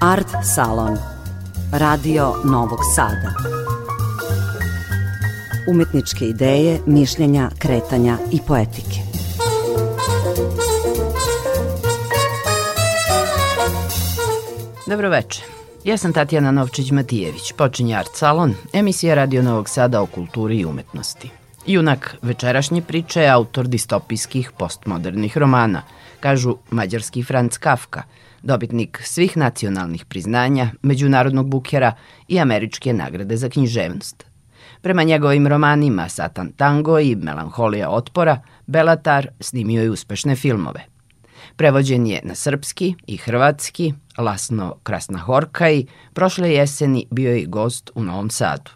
Art Salon Radio Novog Sada Umetničke ideje, mišljenja, kretanja i poetike Dobroveče. Ja sam Tatjana Novčić-Matijević. Počinje Art Salon, emisija Radio Novog Sada o kulturi i umetnosti. Junak večerašnje priče je autor distopijskih postmodernih romana, kažu mađarski Franz Kafka, dobitnik svih nacionalnih priznanja, međunarodnog bukera i američke nagrade za književnost. Prema njegovim romanima Satan Tango i Melanholija otpora, Belatar snimio je uspešne filmove. Prevođen je na srpski i hrvatski, Lasno Krasna Horka i prošle jeseni bio je gost u Novom Sadu.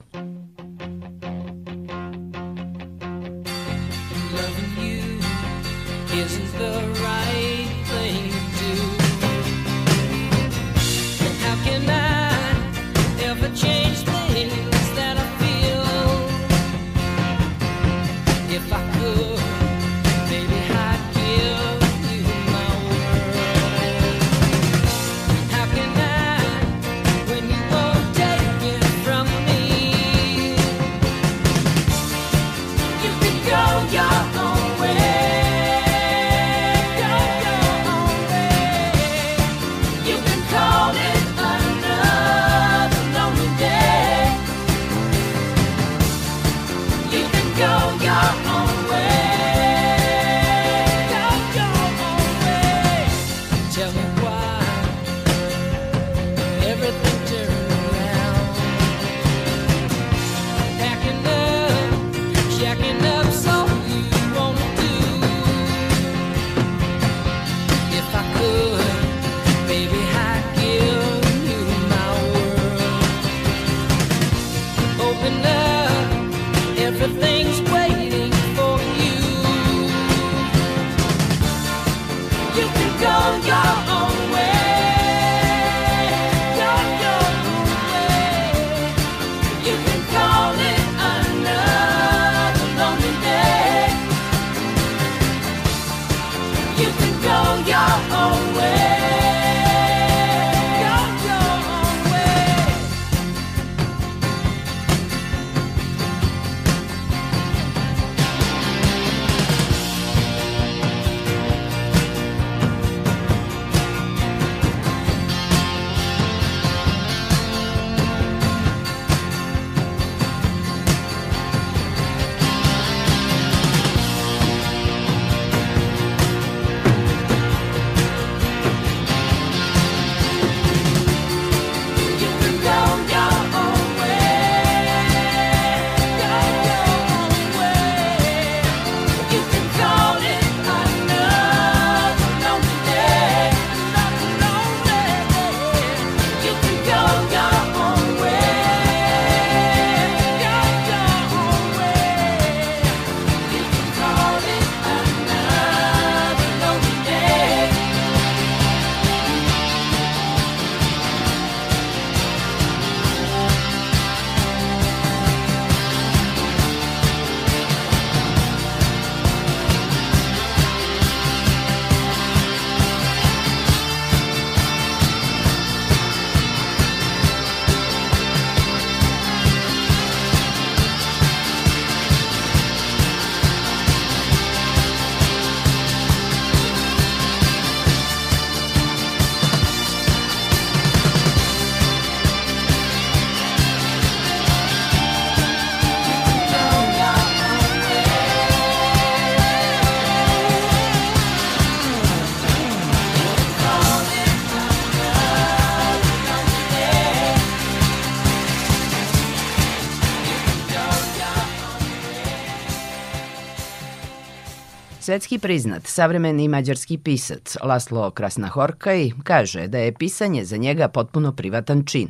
Svetski priznat, savremeni mađarski pisac Laslo Krasnahorkaj kaže da je pisanje za njega potpuno privatan čin.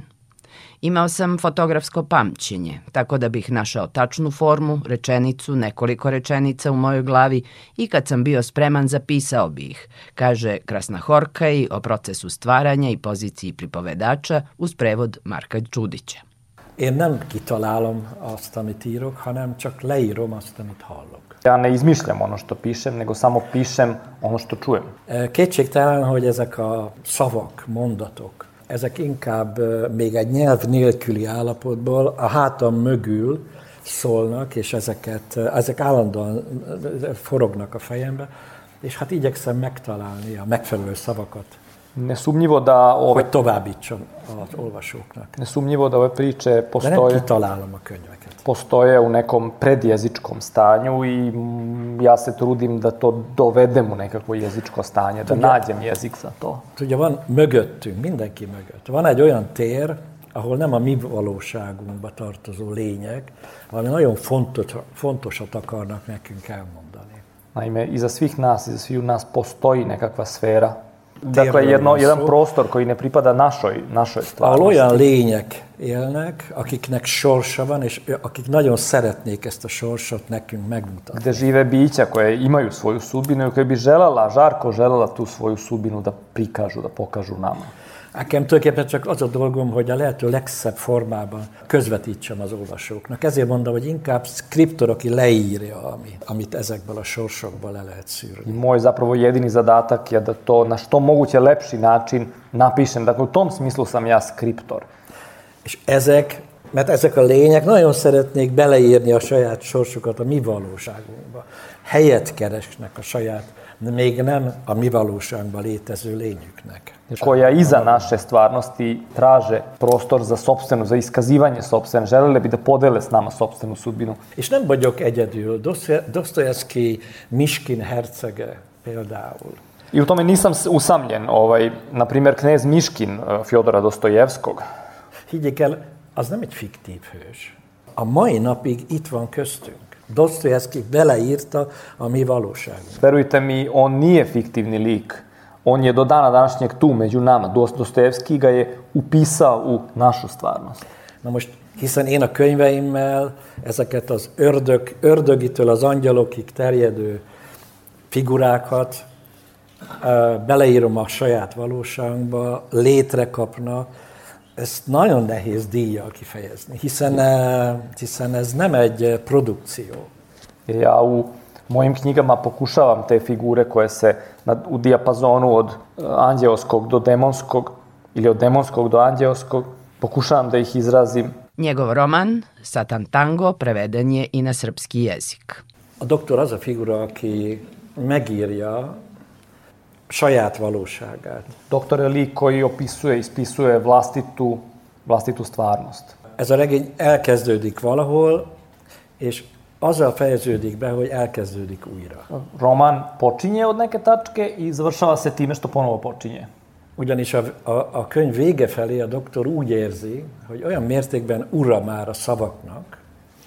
Imao sam fotografsko pamćenje, tako da bih našao tačnu formu, rečenicu, nekoliko rečenica u mojoj glavi i kad sam bio spreman zapisao bi ih, kaže Krasnahorkaj o procesu stvaranja i poziciji pripovedača uz prevod Marka Čudića. Én nem írok, hanem csak leírom azt. Ja ne izmišljam ono što pišem, nego samo pišem ono što čujem. Kétségtelen, hogy ezek a szavak, mondatok ezek inkább még egy nyelv nélküli állapotból a hátam mögül szólnak, és ezeket, ezek állandóan forognak a fejembe, és hát igyekszem megtalálni a megfelelő szavakat. Nesumnjivo da ove, hogy továbbítsam az olvasóknak. Nesumnjivo da ove priče De postoje, nem kitalálom a könyveket. Postoje u nekom predjezičkom stanju i mm, ja se trudim da to dovedem u nekakvo jezičko stanje, da Tudja- jezik za to. Ugye van mögöttünk, mindenki mögött, van egy olyan tér, ahol nem a mi valóságunkba tartozó lények, hanem nagyon fontos, fontosat akarnak nekünk elmondani. Naime, iza svih nas, iza svih nas postoji nekakva sfera. Dakle, jedno, jedan prostor koji ne pripada našoj, našoj stvarnosti. olyan lények élnek, akiknek sorsa van, és akik nagyon szeretnék ezt a sorsot nekünk megmutatni. Gde žive bića koje imaju svoju sudbinu i koje bi želela, žarko želela tu svoju sudbinu da prikažu, da pokažu nama. Nekem tulajdonképpen csak az a dolgom, hogy a lehető legszebb formában közvetítsem az olvasóknak. Ezért mondom, hogy inkább skriptor, aki leírja, ami, amit ezekből a sorsokból le lehet szűrni. moj zapravo jedini zadatak je da to na što moguće lepši način napišem. Dakle, u tom smislu sam ja skriptor. És ezek, mert ezek a lények nagyon szeretnék beleírni a saját sorsukat a mi valóságunkba. Helyet keresnek a saját, még nem a mi valóságunkban létező lényüknek. koja iza naše stvarnosti traže prostor za sopstvenu, za iskazivanje sopstvene. Želele bi da podele s nama sopstvenu sudbinu. És nem vagyok egyedül. Dostoje- Dostoyevsky Miskin hercege például. I u tome nisam usamljen. Ovaj, na primjer, knez Miškin eh, Fjodora Dostojevskog. Higgyék el, az nem egy fiktív hős. A mai napig itt van köztünk. Dostoyevsky beleírta a mi valóságunkba. Verujte mi, on nije fiktivni lik. On je do dana današnjeg tu među nama. Dost- Dostojevski ga je upisao u našu stvarnost. Na most, hiszen én a könyveimmel ezeket az ördög, ördögitől az angyalokig terjedő figurákat beleírom a saját valóságunkba, létre kapnak, ezt nagyon nehéz díjjal kifejezni, hiszen, ö, hiszen ez nem egy ö, produkció. Ja u mojim knjigama pokušavam te figure koje se na, u dijapazonu od eh, anđeoskog do demonskog ili od demonskog do anđeoskog, pokušavam da ih izrazim Njegov roman Satan Tango preveden je i na srpski jezik. A doktor az a figura, aki megírja saját valóságát. Doktor je lik koji opisuje, ispisuje vlastitu, vlastitu stvarnost. Ez a regény elkezdődik valahol, és azzal fejeződik be, hogy elkezdődik újra. Roman počinje od neke tačke i završava se time što ponovo počinje. Ugyanis a, a, a könyv vége felé a doktor úgy érzi, hogy olyan mértékben ura már a szavaknak,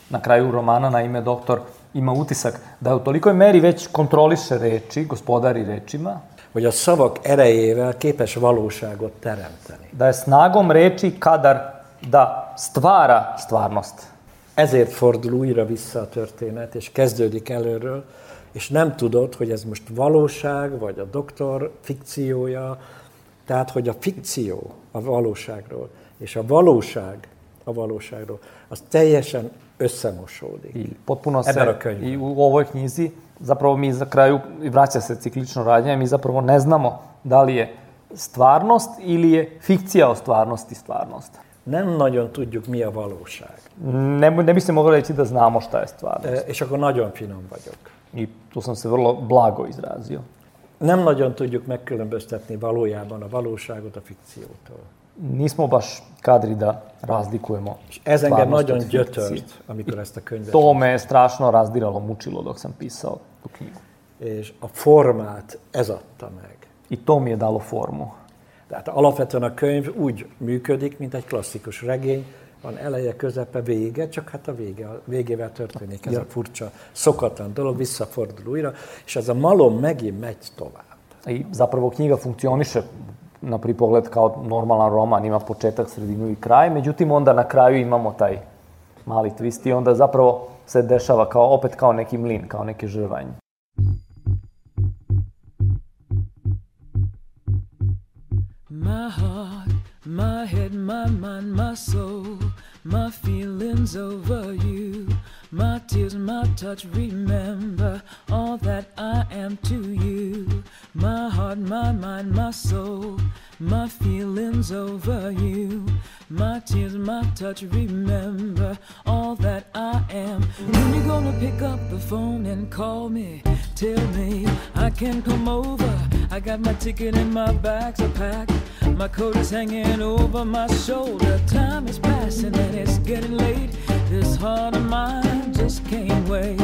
Na kraju romana, naime, doktor ima utisak da u tolikoj meri već kontroliše reči, gospodari rečima, hogy a szavak erejével képes valóságot teremteni. da je snagom reči kadar da stvara stvarnost. Ezért fordul újra vissza a történet, és kezdődik előről, és nem tudod, hogy ez most valóság, vagy a doktor fikciója, tehát, hogy a fikció a valóságról, és a valóság a valóságról, az teljesen összemosódik. I potpuno se, Ebero Köln. i u ovoj knjizi, zapravo mi za kraju, i vraća se ciklično rađanje, mi zapravo ne znamo da li je stvarnost ili je fikcija o stvarnosti stvarnost. Nem nagyon tudjuk, mi a valóság. Ne, ne bi se moglo reći da znamo šta je stvarnost. E, És akkor nagyon finom vagyok. I tu sam se vrlo blago izrazio. Nem nagyon tudjuk megkülönböztetni valójában a valóságot a fikciótól. Nismo baš kadri da razlikujemo ez engem nagyon gyötört, amikor ezt a könyvet To me strašno razdiralo, mučilo dok sam pisao tu knjigu. És a formát ez adta meg. I to mi je dalo formu. Tehát alapvetően a könyv úgy működik, mint egy klasszikus regény, van eleje, közepe, vége, csak hát a vége, a végével történik ez a furcsa, szokatlan dolog, visszafordul újra, és ez a malom megint megy tovább. I zapravo knjiga funkcioniše na prvi pogled kao normalan roman, ima početak, sredinu i kraj, međutim onda na kraju imamo taj mali twist i onda zapravo se dešava kao, opet kao neki mlin, kao neki žrvanj. My heart, my head, my mind, my soul, my feelings over you. My tears, my touch, remember all that I am to you. My heart, my mind, my soul, my feelings over you. My tears, my touch, remember all that I am. When you gonna pick up the phone and call me? Tell me I can come over. I got my ticket and my bags are packed. My coat is hanging over my shoulder. Time is passing and it's getting late. This heart of mine just can't wait.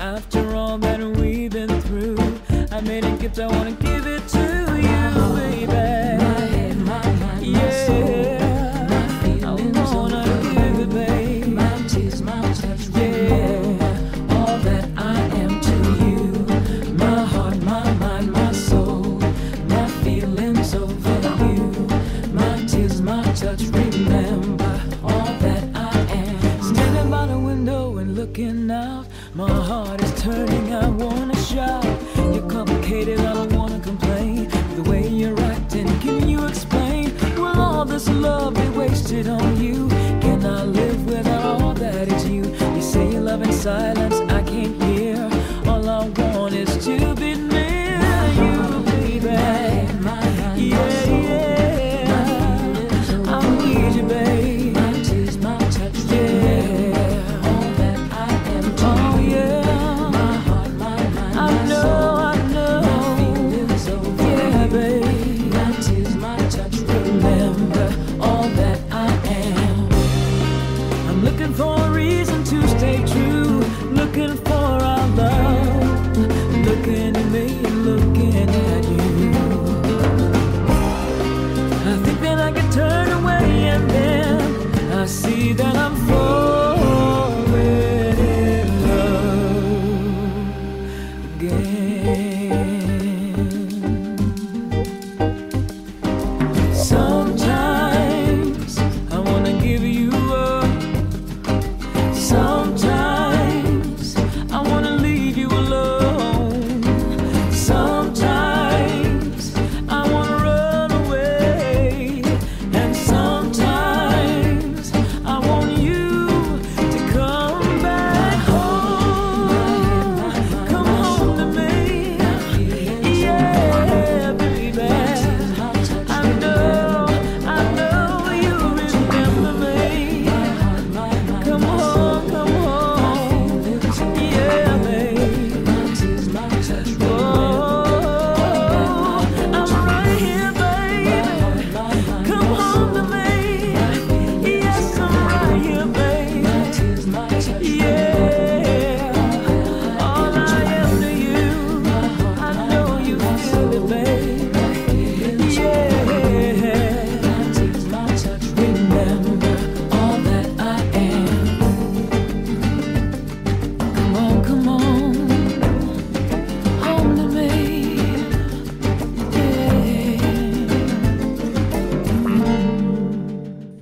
After all that we've been through, I made a gift. I wanna give it to you, baby. Yeah. I wanna give it, babe. Yeah. All that I am to you. My heart, my mind, my soul. My feelings over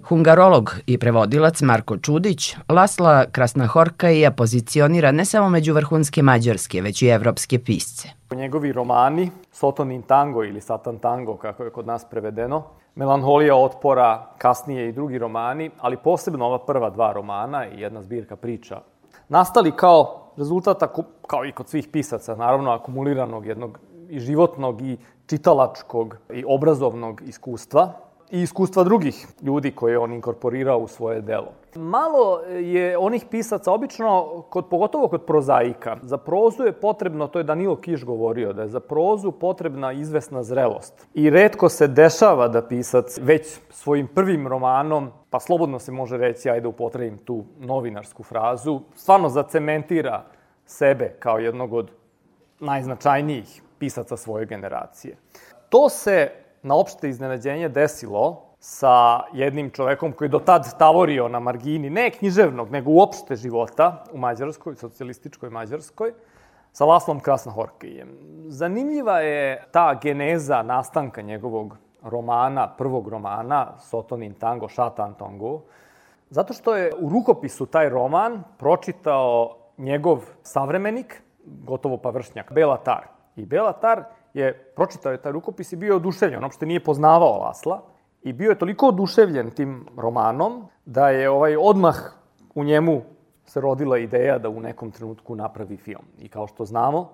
Hungarolog i prevodilac Marko Čudić Lasla Krasnahorkaija pozicionira ne samo među vrhunske mađarske, već i evropske pisce. Njegovi romani, Sotonin tango ili Satan tango, kako je kod nas prevedeno, Melanholija otpora, kasnije i drugi romani, ali posebno ova prva dva romana i jedna zbirka priča, nastali kao rezultat, ako- kao i kod svih pisaca, naravno akumuliranog jednog i životnog i čitalačkog i obrazovnog iskustva i iskustva drugih ljudi koje je on inkorporirao u svoje delo. Malo je onih pisaca, obično, kod, pogotovo kod prozaika, za prozu je potrebno, to je Danilo Kiš govorio, da je za prozu potrebna izvesna zrelost. I redko se dešava da pisac već svojim prvim romanom, pa slobodno se može reći, ajde upotrebim tu novinarsku frazu, stvarno zacementira sebe kao jednog od najznačajnijih pisaca svoje generacije. To se na opšte iznenađenje desilo sa jednim čovekom koji do tad tavorio na margini, ne književnog, nego uopšte života u Mađarskoj, socijalističkoj Mađarskoj, sa Laslom Krasnohorkijem. Zanimljiva je ta geneza nastanka njegovog romana, prvog romana, Sotonin tango, Šatan tango, zato što je u rukopisu taj roman pročitao njegov savremenik, gotovo pa vršnjak, Bela Tar. I Bela Tar je pročitao je taj rukopis i bio je oduševljen, on uopšte nije poznavao Lasla i bio je toliko oduševljen tim romanom da je ovaj odmah u njemu se rodila ideja da u nekom trenutku napravi film. I kao što znamo,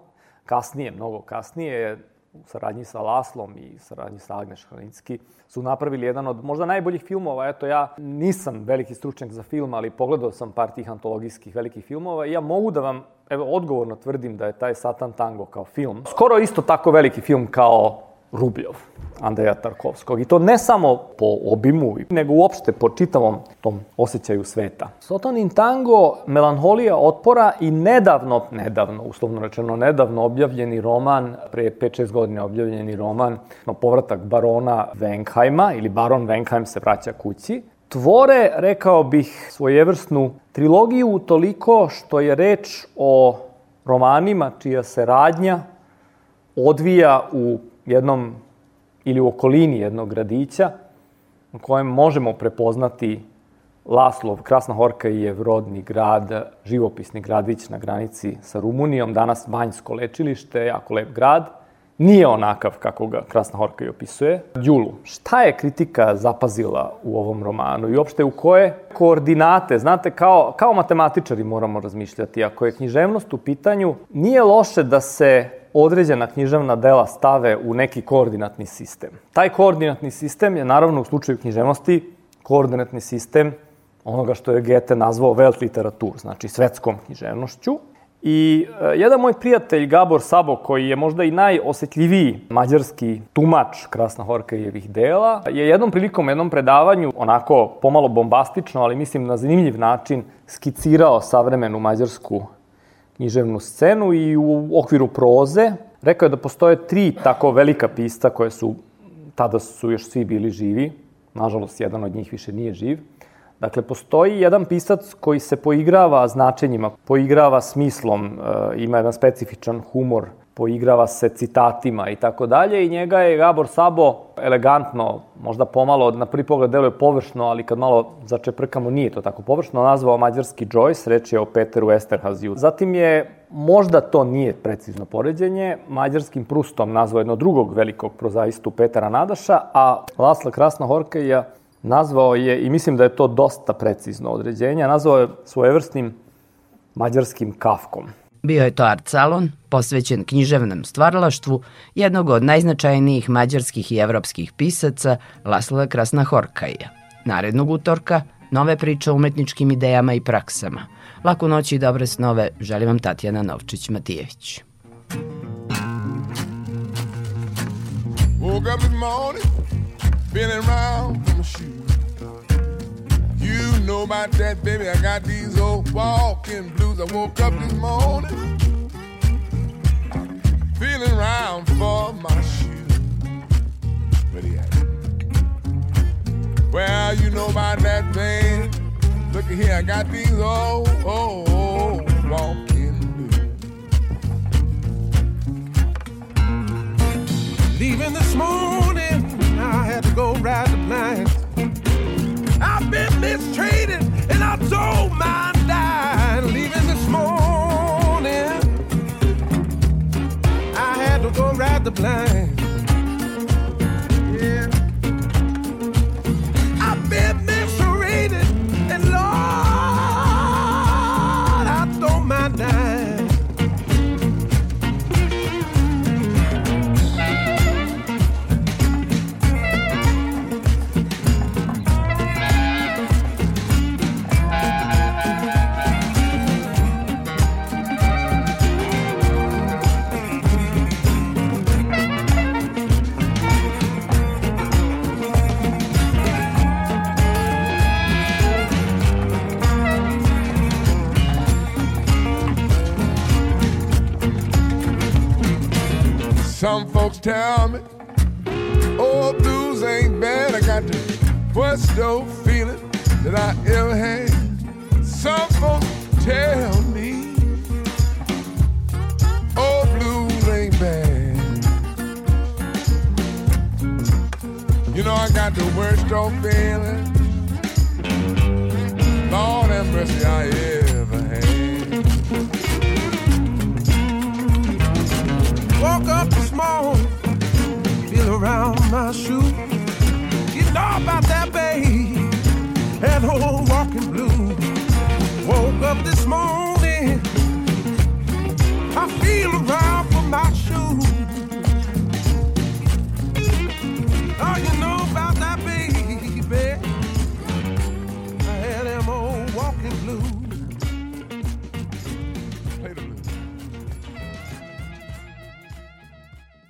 kasnije, mnogo kasnije, u saradnji sa Laslom i saradnji sa Agneš Hranicki, su napravili jedan od možda najboljih filmova. Eto, ja nisam veliki stručnjak za film, ali pogledao sam par tih antologijskih velikih filmova i ja mogu da vam, evo, odgovorno tvrdim da je taj Satan Tango kao film skoro isto tako veliki film kao Rubljov, Andreja Tarkovskog. I to ne samo po obimu, nego uopšte po čitavom tom osjećaju sveta. Sotonin tango, melanholija otpora i nedavno, nedavno, uslovno rečeno nedavno objavljeni roman, pre 5-6 godina objavljeni roman, no, povratak barona Wenkheima, ili baron Wenkheim se vraća kući, tvore, rekao bih, svojevrsnu trilogiju toliko što je reč o romanima čija se radnja odvija u jednom ili u okolini jednog gradića u kojem možemo prepoznati Laslov, Krasna Horka je rodni grad, živopisni gradić na granici sa Rumunijom, danas Banjsko lečilište, jako lep grad. Nije onakav kako ga Krasna Horka i opisuje. Đulu, šta je kritika zapazila u ovom romanu i uopšte u koje koordinate, znate, kao, kao matematičari moramo razmišljati, ako je književnost u pitanju, nije loše da se određena književna dela stave u neki koordinatni sistem. Taj koordinatni sistem je naravno u slučaju književnosti koordinatni sistem onoga što je Goethe nazvao Welt literatur, znači svetskom književnošću. I e, jedan moj prijatelj Gabor Sabo, koji je možda i najosetljiviji mađarski tumač Krasna Horkajevih dela, je jednom prilikom, jednom predavanju, onako pomalo bombastično, ali mislim na zanimljiv način, skicirao savremenu mađarsku književnu scenu i u okviru proze rekao je da postoje tri tako velika pista koje su, tada su još svi bili živi, nažalost jedan od njih više nije živ. Dakle, postoji jedan pisac koji se poigrava značenjima, poigrava smislom, e, ima jedan specifičan humor poigrava se citatima i tako dalje i njega je Gabor Sabo elegantno, možda pomalo, na prvi pogled deluje površno, ali kad malo začeprkamo nije to tako površno, nazvao mađarski Joyce, reč je o Peteru Esterhaziju. Zatim je, možda to nije precizno poređenje, mađarskim Prustom nazvao jednog drugog velikog prozaistu Petera Nadaša, a Lasla Krasna Horkeja nazvao je, i mislim da je to dosta precizno određenje, nazvao je svojevrsnim mađarskim kafkom. Bio je to art salon, posvećen književnom stvaralaštvu jednog od najznačajnijih mađarskih i evropskih pisaca Lasla Krasnahorkaja. Narednog utorka nove priče o umetničkim idejama i praksama. Laku noć i dobre snove želim vam Tatjana Novčić-Matijević. Woke up this morning, been around know about that, baby. I got these old walking blues. I woke up this morning feeling around for my shoes. Where they at? Well, you know about that thing. Look at here, I got these old, old, old walking blues. Leaving this morning, I had to go ride the blind. I've been mistreated and I told mine died leaving this morning. I had to go ride the blind. Some folks tell me, oh, blues ain't bad. I got the worst old feeling that I ever had. Some folks tell me, oh, blues ain't bad. You know, I got the worst old feeling. shoes.